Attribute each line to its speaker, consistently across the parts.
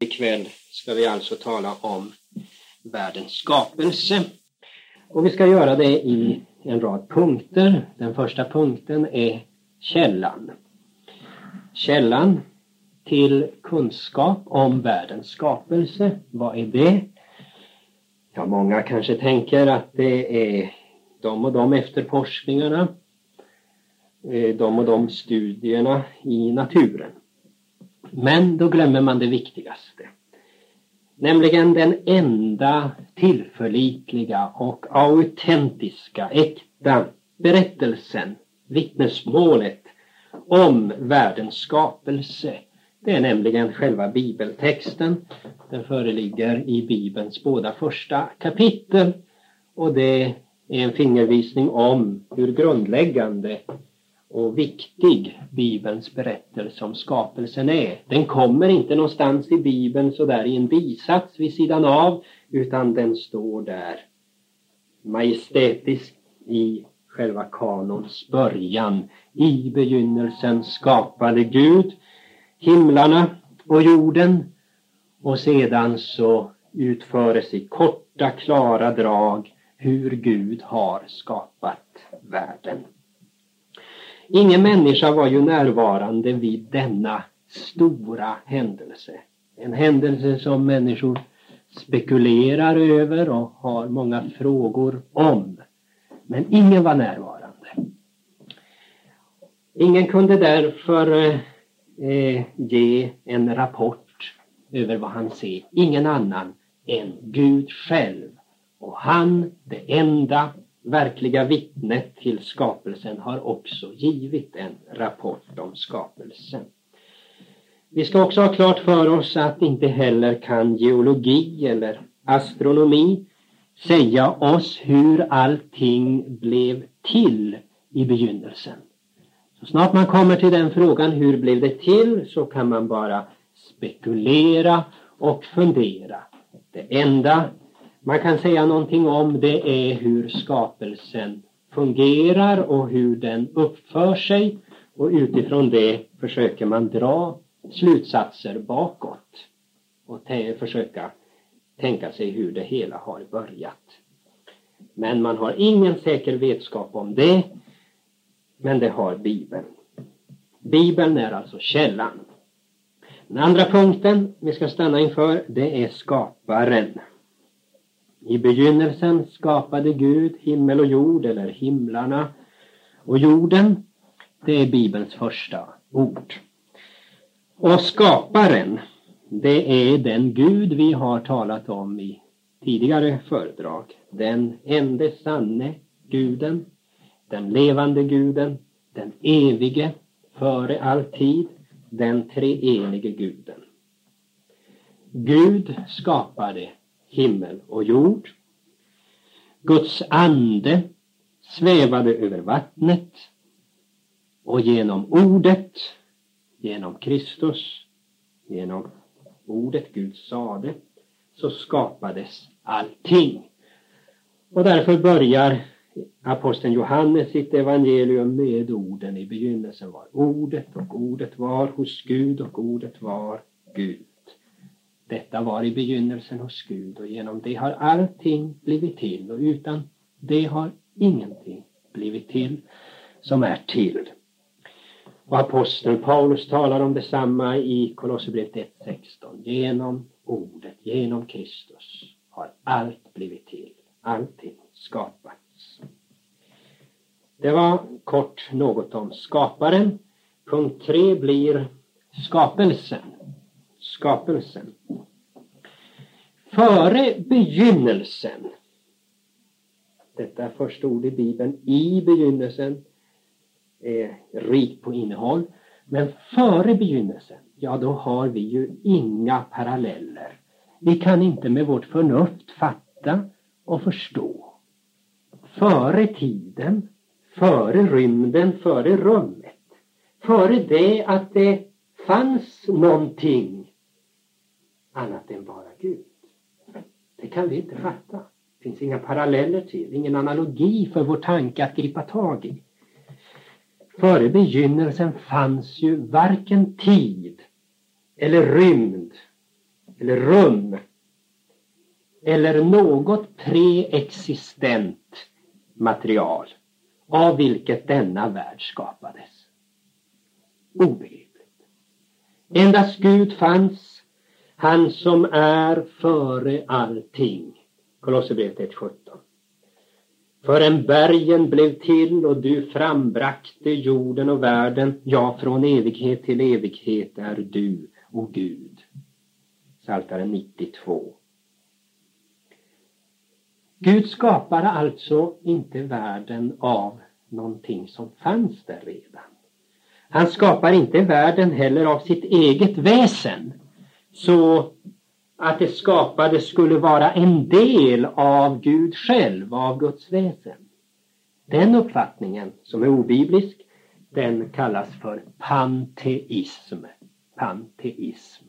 Speaker 1: Ikväll ska vi alltså tala om världens skapelse. Och vi ska göra det i en rad punkter. Den första punkten är källan. Källan till kunskap om världens skapelse. Vad är det? Ja, många kanske tänker att det är de och de efterforskningarna, eh, de och de studierna i naturen. Men då glömmer man det viktigaste. Nämligen den enda tillförlitliga och autentiska, äkta berättelsen, vittnesmålet om världens skapelse. Det är nämligen själva bibeltexten. Den föreligger i bibelns båda första kapitel och det är en fingervisning om hur grundläggande och viktig Bibelns berättelse om skapelsen är. Den kommer inte någonstans i Bibeln sådär i en bisats vid sidan av utan den står där majestätiskt i själva kanons början. I begynnelsen skapade Gud himlarna och jorden och sedan så utföres i korta klara drag hur Gud har skapat världen. Ingen människa var ju närvarande vid denna stora händelse. En händelse som människor spekulerar över och har många frågor om. Men ingen var närvarande. Ingen kunde därför eh, ge en rapport över vad han ser. Ingen annan än Gud själv. Och han, det enda verkliga vittnet till skapelsen har också givit en rapport om skapelsen. Vi ska också ha klart för oss att inte heller kan geologi eller astronomi säga oss hur allting blev till i begynnelsen. Så snart man kommer till den frågan, hur blev det till, så kan man bara spekulera och fundera. Det enda man kan säga någonting om det är hur skapelsen fungerar och hur den uppför sig och utifrån det försöker man dra slutsatser bakåt och försöka tänka sig hur det hela har börjat. Men man har ingen säker vetskap om det, men det har Bibeln. Bibeln är alltså källan. Den andra punkten vi ska stanna inför, det är skaparen. I begynnelsen skapade Gud himmel och jord, eller himlarna och jorden. Det är Bibelns första ord. Och skaparen, det är den Gud vi har talat om i tidigare föredrag. Den ende sanne guden, den levande guden, den evige, före all tid, den treenige guden. Gud skapade himmel och jord. Guds ande svävade över vattnet och genom ordet, genom Kristus, genom ordet Gud sade, så skapades allting. Och därför börjar aposteln Johannes sitt evangelium med orden i begynnelsen var ordet och ordet var hos Gud och ordet var Gud. Detta var i begynnelsen hos Gud och genom det har allting blivit till och utan det har ingenting blivit till som är till. Och aposteln Paulus talar om detsamma i Kolosserbrevet 1.16. Genom ordet, genom Kristus har allt blivit till. Allting skapats. Det var kort något om skaparen. Punkt 3 blir skapelsen skapelsen. Före begynnelsen, detta är första ord i Bibeln, i begynnelsen är rikt på innehåll. Men före begynnelsen, ja då har vi ju inga paralleller. Vi kan inte med vårt förnuft fatta och förstå. Före tiden, före rymden, före rummet. Före det att det fanns någonting annat än bara Gud. Det kan vi inte fatta. Det finns inga paralleller till, ingen analogi för vår tanke att gripa tag i. Före begynnelsen fanns ju varken tid eller rymd eller rum eller något preexistent material av vilket denna värld skapades. Obegripligt. Endast Gud fanns, han som är före allting. Kolosserbrevet 1.17. Förrän bergen blev till och du frambrakte jorden och världen, ja, från evighet till evighet är du, och Gud. Psaltaren 92. Gud skapade alltså inte världen av någonting som fanns där redan. Han skapar inte världen heller av sitt eget väsen. Så att det skapade skulle vara en del av Gud själv, av Guds väsen. Den uppfattningen, som är obiblisk, den kallas för panteism. Panteism.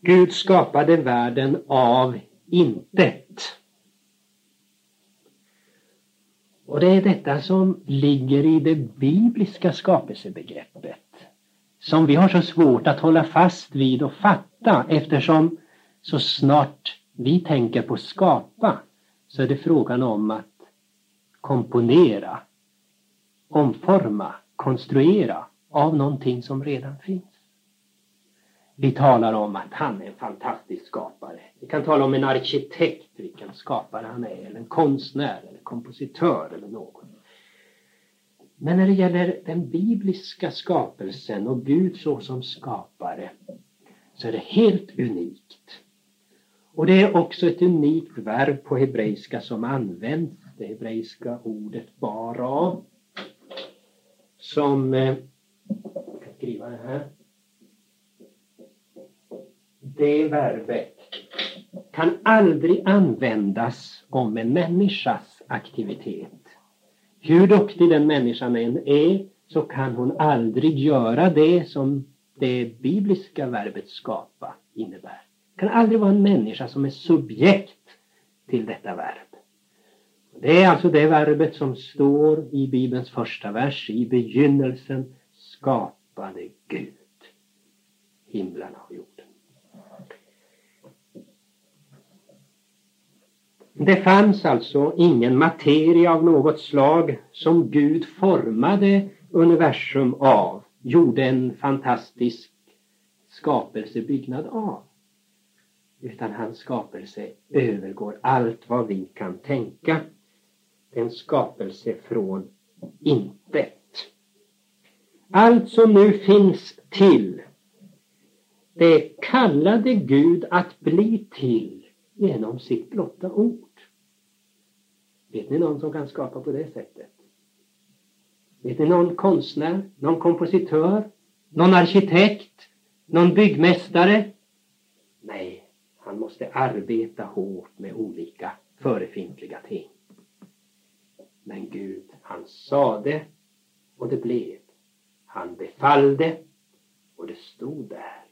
Speaker 1: Gud skapade världen av intet. Och det är detta som ligger i det bibliska skapelsebegreppet som vi har så svårt att hålla fast vid och fatta eftersom så snart vi tänker på skapa så är det frågan om att komponera, omforma, konstruera av någonting som redan finns. Vi talar om att han är en fantastisk skapare. Vi kan tala om en arkitekt, vilken skapare han är, eller en konstnär eller kompositör eller. Men när det gäller den bibliska skapelsen och Gud så som skapare så är det helt unikt. Och det är också ett unikt verb på hebreiska som används, det hebreiska ordet bara som, eh, jag kan skriva det här, det verbet kan aldrig användas om en människas aktivitet. Hur duktig den människan än är så kan hon aldrig göra det som det bibliska verbet skapa innebär. Det kan aldrig vara en människa som är subjekt till detta verb. Det är alltså det verbet som står i Bibelns första vers. I begynnelsen skapade Gud himlarna och jorden. Det fanns alltså ingen materia av något slag som Gud formade universum av, gjorde en fantastisk skapelsebyggnad av. Utan hans skapelse övergår allt vad vi kan tänka. En skapelse från intet. Allt som nu finns till, det kallade Gud att bli till genom sitt blotta ord. Vet ni någon som kan skapa på det sättet? Vet ni någon konstnär, någon kompositör, någon arkitekt, någon byggmästare? Nej, han måste arbeta hårt med olika förefintliga ting. Men Gud, han sade och det blev. Han befallde och det stod där.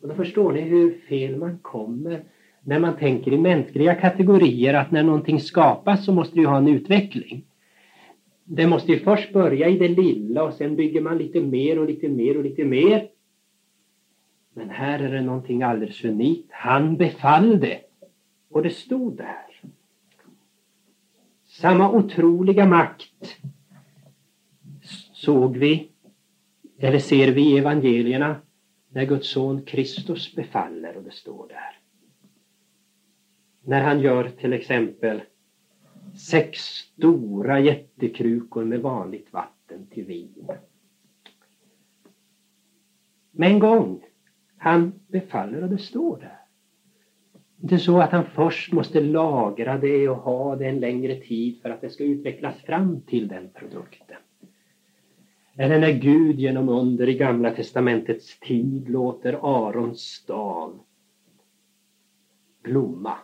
Speaker 1: Och då förstår ni hur fel man kommer när man tänker i mänskliga kategorier att när någonting skapas så måste det ju ha en utveckling. Det måste ju först börja i det lilla och sen bygger man lite mer och lite mer och lite mer. Men här är det någonting alldeles unikt. Han befallde och det stod där. Samma otroliga makt såg vi, eller ser vi i evangelierna när Guds son Kristus befaller och det står där när han gör till exempel sex stora jättekrukor med vanligt vatten till vin. Med en gång, han befaller och det står där. Det är så att han först måste lagra det och ha det en längre tid för att det ska utvecklas fram till den produkten. Eller när Gud genom under i Gamla testamentets tid låter Arons stav blomma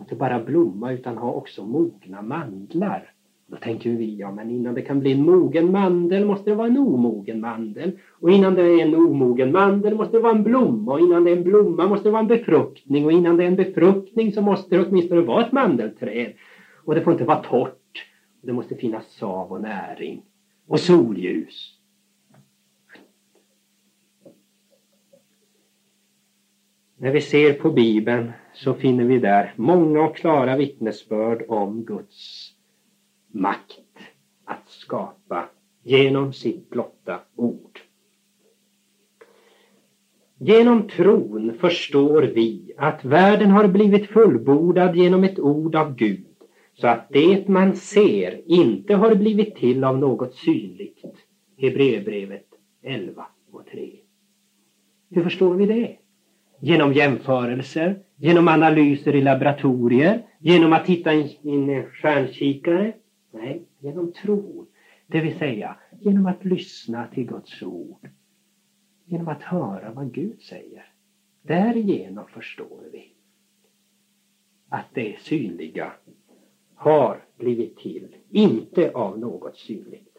Speaker 1: inte bara blomma utan ha också mogna mandlar. Då tänker vi, ja men innan det kan bli en mogen mandel måste det vara en omogen mandel. Och innan det är en omogen mandel måste det vara en blomma. Och innan det är en blomma måste det vara en befruktning. Och innan det är en befruktning så måste det åtminstone vara ett mandelträd. Och det får inte vara torrt. Det måste finnas sav och näring. Och solljus. När vi ser på Bibeln så finner vi där många och klara vittnesbörd om Guds makt att skapa genom sitt blotta ord. Genom tron förstår vi att världen har blivit fullbordad genom ett ord av Gud så att det man ser inte har blivit till av något synligt. Hebreerbrevet 11 och 3. Hur förstår vi det? Genom jämförelser, genom analyser i laboratorier, genom att titta i en stjärnkikare? Nej, genom tro. Det vill säga genom att lyssna till Guds ord. Genom att höra vad Gud säger. Därigenom förstår vi att det synliga har blivit till, inte av något synligt.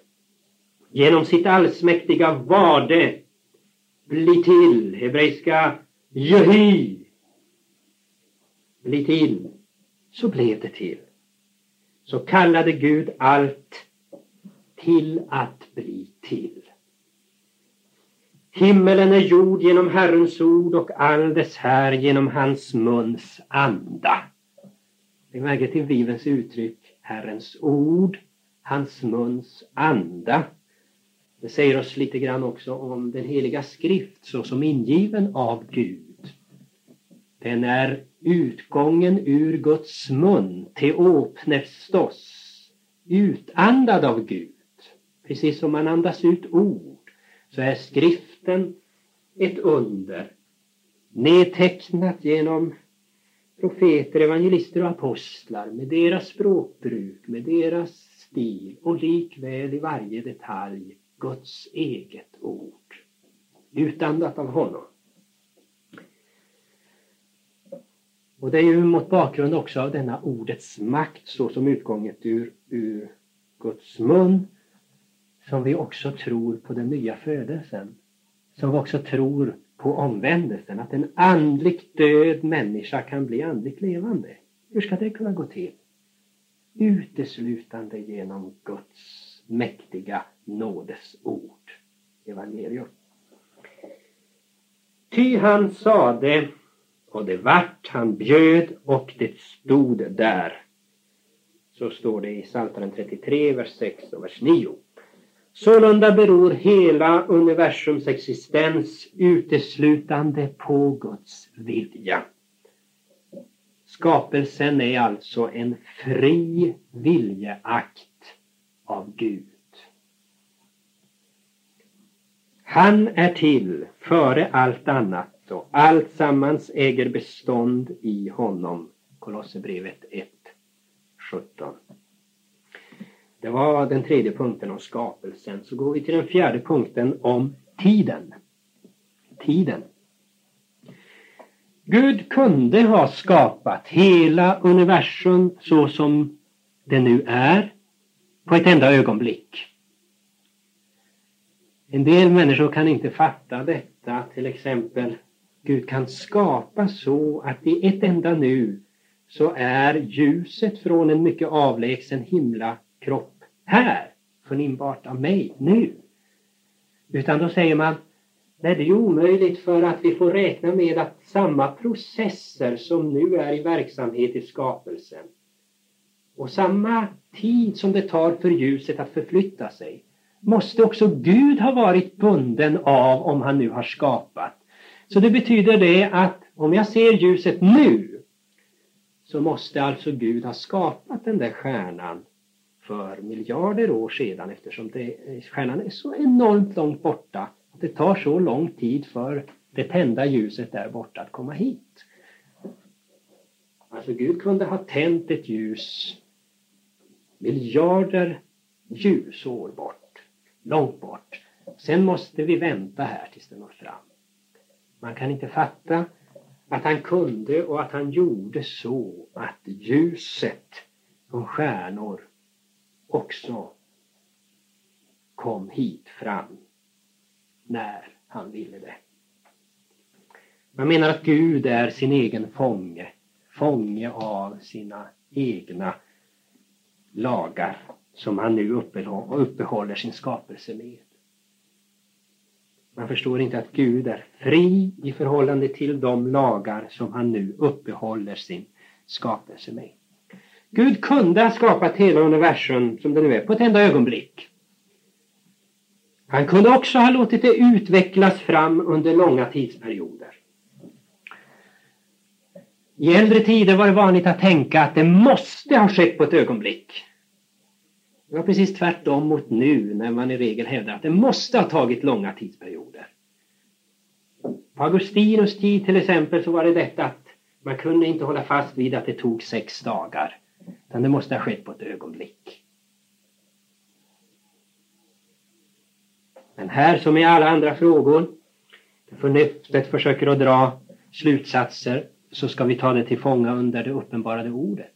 Speaker 1: Genom sitt allsmäktiga vade blir till, hebreiska Jehi, bli till, så blev det till. Så kallade Gud allt till att bli till. Himmelen är gjord genom Herrens ord och all dess här genom hans muns anda. Lägg märke till Bibelns uttryck Herrens ord, hans muns anda. Det säger oss lite grann också om den heliga skrift såsom ingiven av Gud. Den är utgången ur Guds mun, teopnestos, utandad av Gud. Precis som man andas ut ord så är skriften ett under nedtecknat genom profeter, evangelister och apostlar med deras språkbruk, med deras stil och likväl i varje detalj Guds eget ord. Utandat av honom. Och det är ju mot bakgrund också av denna ordets makt så som utgånget ur, ur Guds mun som vi också tror på den nya födelsen. Som vi också tror på omvändelsen, att en andligt död människa kan bli andligt levande. Hur ska det kunna gå till? Uteslutande genom Guds mäktiga nådesord, evangelium. Ty han sade, och det vart, han bjöd och det stod där. Så står det i Psaltaren 33, vers 6 och vers 9. Sålunda beror hela universums existens uteslutande på Guds vilja. Skapelsen är alltså en fri viljeakt av Gud. Han är till före allt annat och allt sammans äger bestånd i honom. Kolosserbrevet 1, 17. Det var den tredje punkten om skapelsen. Så går vi till den fjärde punkten om tiden. Tiden. Gud kunde ha skapat hela universum så som det nu är på ett enda ögonblick. En del människor kan inte fatta detta, till exempel Gud kan skapa så att i ett enda nu så är ljuset från en mycket avlägsen himla kropp här, förnimbart av mig nu. Utan då säger man, nej det är omöjligt för att vi får räkna med att samma processer som nu är i verksamhet i skapelsen och samma tid som det tar för ljuset att förflytta sig måste också Gud ha varit bunden av om han nu har skapat. Så det betyder det att om jag ser ljuset nu så måste alltså Gud ha skapat den där stjärnan för miljarder år sedan eftersom det, stjärnan är så enormt långt borta att det tar så lång tid för det tända ljuset där borta att komma hit. Alltså Gud kunde ha tänt ett ljus miljarder ljusår bort, långt bort. Sen måste vi vänta här tills det når fram. Man kan inte fatta att han kunde och att han gjorde så att ljuset från stjärnor också kom hit fram när han ville det. Man menar att Gud är sin egen fånge, fånge av sina egna lagar som han nu uppehåller sin skapelse med. Man förstår inte att Gud är fri i förhållande till de lagar som han nu uppehåller sin skapelse med. Gud kunde ha skapat hela universum som det nu är på ett enda ögonblick. Han kunde också ha låtit det utvecklas fram under långa tidsperioder. I äldre tider var det vanligt att tänka att det måste ha skett på ett ögonblick. Det var precis tvärtom mot nu när man i regel hävdar att det måste ha tagit långa tidsperioder. På Augustinus tid till exempel så var det detta att man kunde inte hålla fast vid att det tog sex dagar. Utan det måste ha skett på ett ögonblick. Men här som i alla andra frågor, förnuftet försöker att dra slutsatser, så ska vi ta det till fånga under det uppenbarade ordet.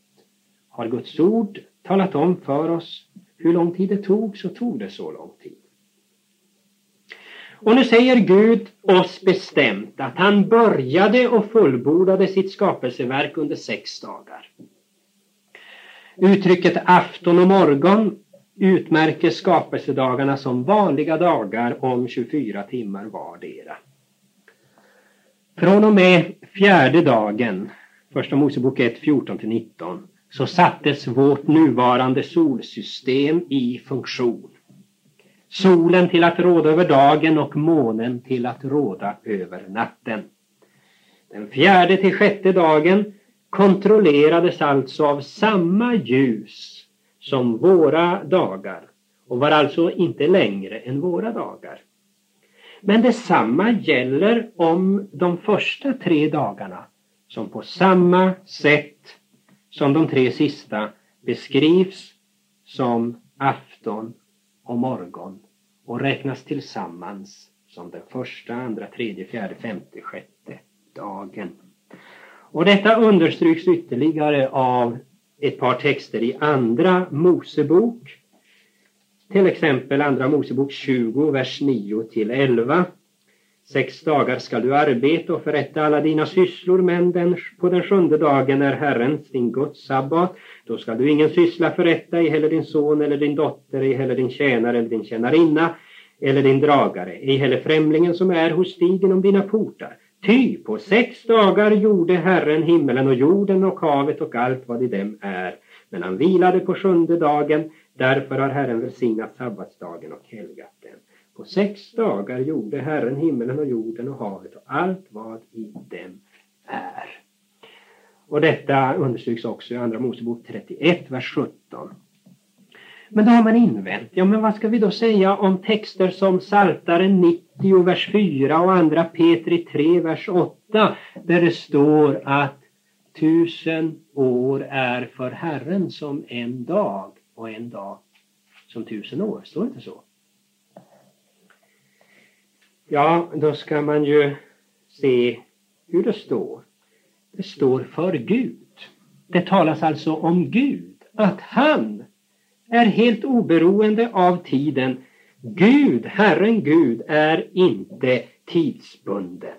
Speaker 1: Har Guds ord talat om för oss hur lång tid det tog, så tog det så lång tid. Och nu säger Gud oss bestämt att han började och fullbordade sitt skapelseverk under sex dagar. Uttrycket afton och morgon utmärker skapelsedagarna som vanliga dagar om 24 timmar vardera. Från och med fjärde dagen, första Mosebok 1, 14-19, så sattes vårt nuvarande solsystem i funktion. Solen till att råda över dagen och månen till att råda över natten. Den fjärde till sjätte dagen kontrollerades alltså av samma ljus som våra dagar och var alltså inte längre än våra dagar. Men detsamma gäller om de första tre dagarna som på samma sätt som de tre sista beskrivs som afton och morgon och räknas tillsammans som den första, andra, tredje, fjärde, femte, sjätte dagen. Och detta understryks ytterligare av ett par texter i Andra Mosebok. Till exempel Andra Mosebok 20, vers 9 till 11. Sex dagar skall du arbeta och förrätta alla dina sysslor, men den, på den sjunde dagen är Herrens, din Guds sabbat. Då skall du ingen syssla förrätta, ej heller din son eller din dotter, ej heller din tjänare eller din tjänarinna, eller din dragare, ej heller främlingen som är hos dig inom dina portar. Ty på sex dagar gjorde Herren himmelen och jorden och havet och allt vad i dem är. Men han vilade på sjunde dagen, därför har Herren välsignat sabbatsdagen och helgat den. På sex dagar gjorde Herren himmelen och jorden och havet och allt vad i dem är. Och detta understryks också i Andra Mosebok 31, vers 17. Men då har man invänt, ja men vad ska vi då säga om texter som Saltaren 90, vers 4 och andra Petri 3, vers 8 där det står att tusen år är för Herren som en dag och en dag som tusen år. Står det inte så? Ja, då ska man ju se hur det står. Det står för Gud. Det talas alltså om Gud, att han är helt oberoende av tiden. Gud, Herren Gud, är inte tidsbunden.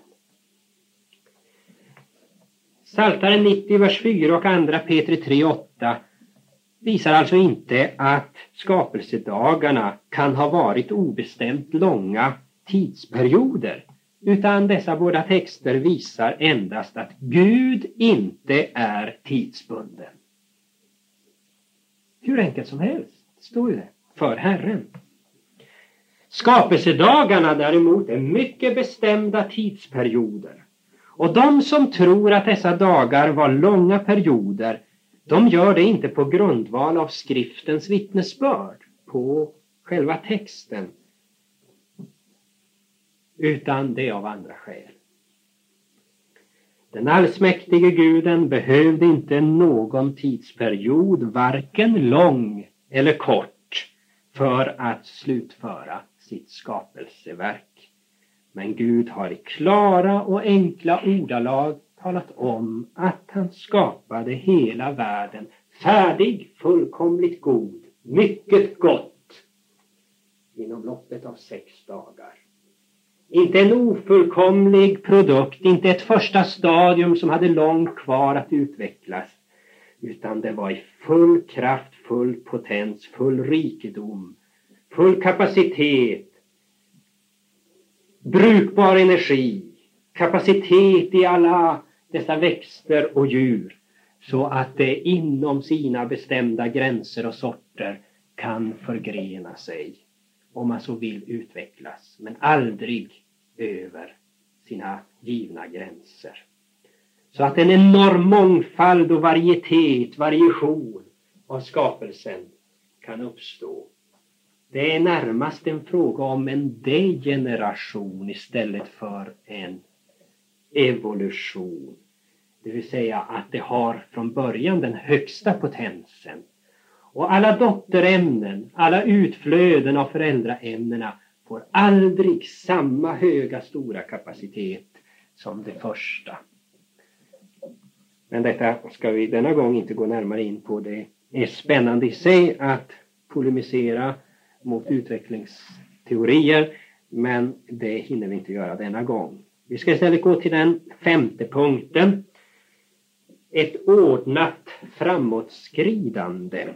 Speaker 1: Saltaren 90, vers 4 och andra Petri 3, 8 visar alltså inte att skapelsedagarna kan ha varit obestämt långa tidsperioder utan dessa båda texter visar endast att Gud inte är tidsbunden. Hur enkelt som helst, står det, för Herren. Skapelsedagarna däremot är mycket bestämda tidsperioder. Och de som tror att dessa dagar var långa perioder, de gör det inte på grundval av skriftens vittnesbörd, på själva texten, utan det är av andra skäl. Den allsmäktige guden behövde inte någon tidsperiod, varken lång eller kort, för att slutföra sitt skapelseverk. Men Gud har i klara och enkla ordalag talat om att han skapade hela världen färdig, fullkomligt god, mycket gott inom loppet av sex dagar. Inte en ofullkomlig produkt, inte ett första stadium som hade långt kvar att utvecklas. Utan det var i full kraft, full potens, full rikedom, full kapacitet. brukbar energi, kapacitet i alla dessa växter och djur så att det inom sina bestämda gränser och sorter kan förgrena sig om man så vill utvecklas, men aldrig över sina givna gränser. Så att en enorm mångfald och varietet, variation av skapelsen kan uppstå. Det är närmast en fråga om en degeneration istället för en evolution. Det vill säga att det har från början den högsta potensen. Och alla dotterämnen, alla utflöden av föräldraämnena får aldrig samma höga stora kapacitet som det första. Men detta ska vi denna gång inte gå närmare in på. Det är spännande i sig att polemisera mot utvecklingsteorier men det hinner vi inte göra denna gång. Vi ska istället gå till den femte punkten. Ett ordnat framåtskridande.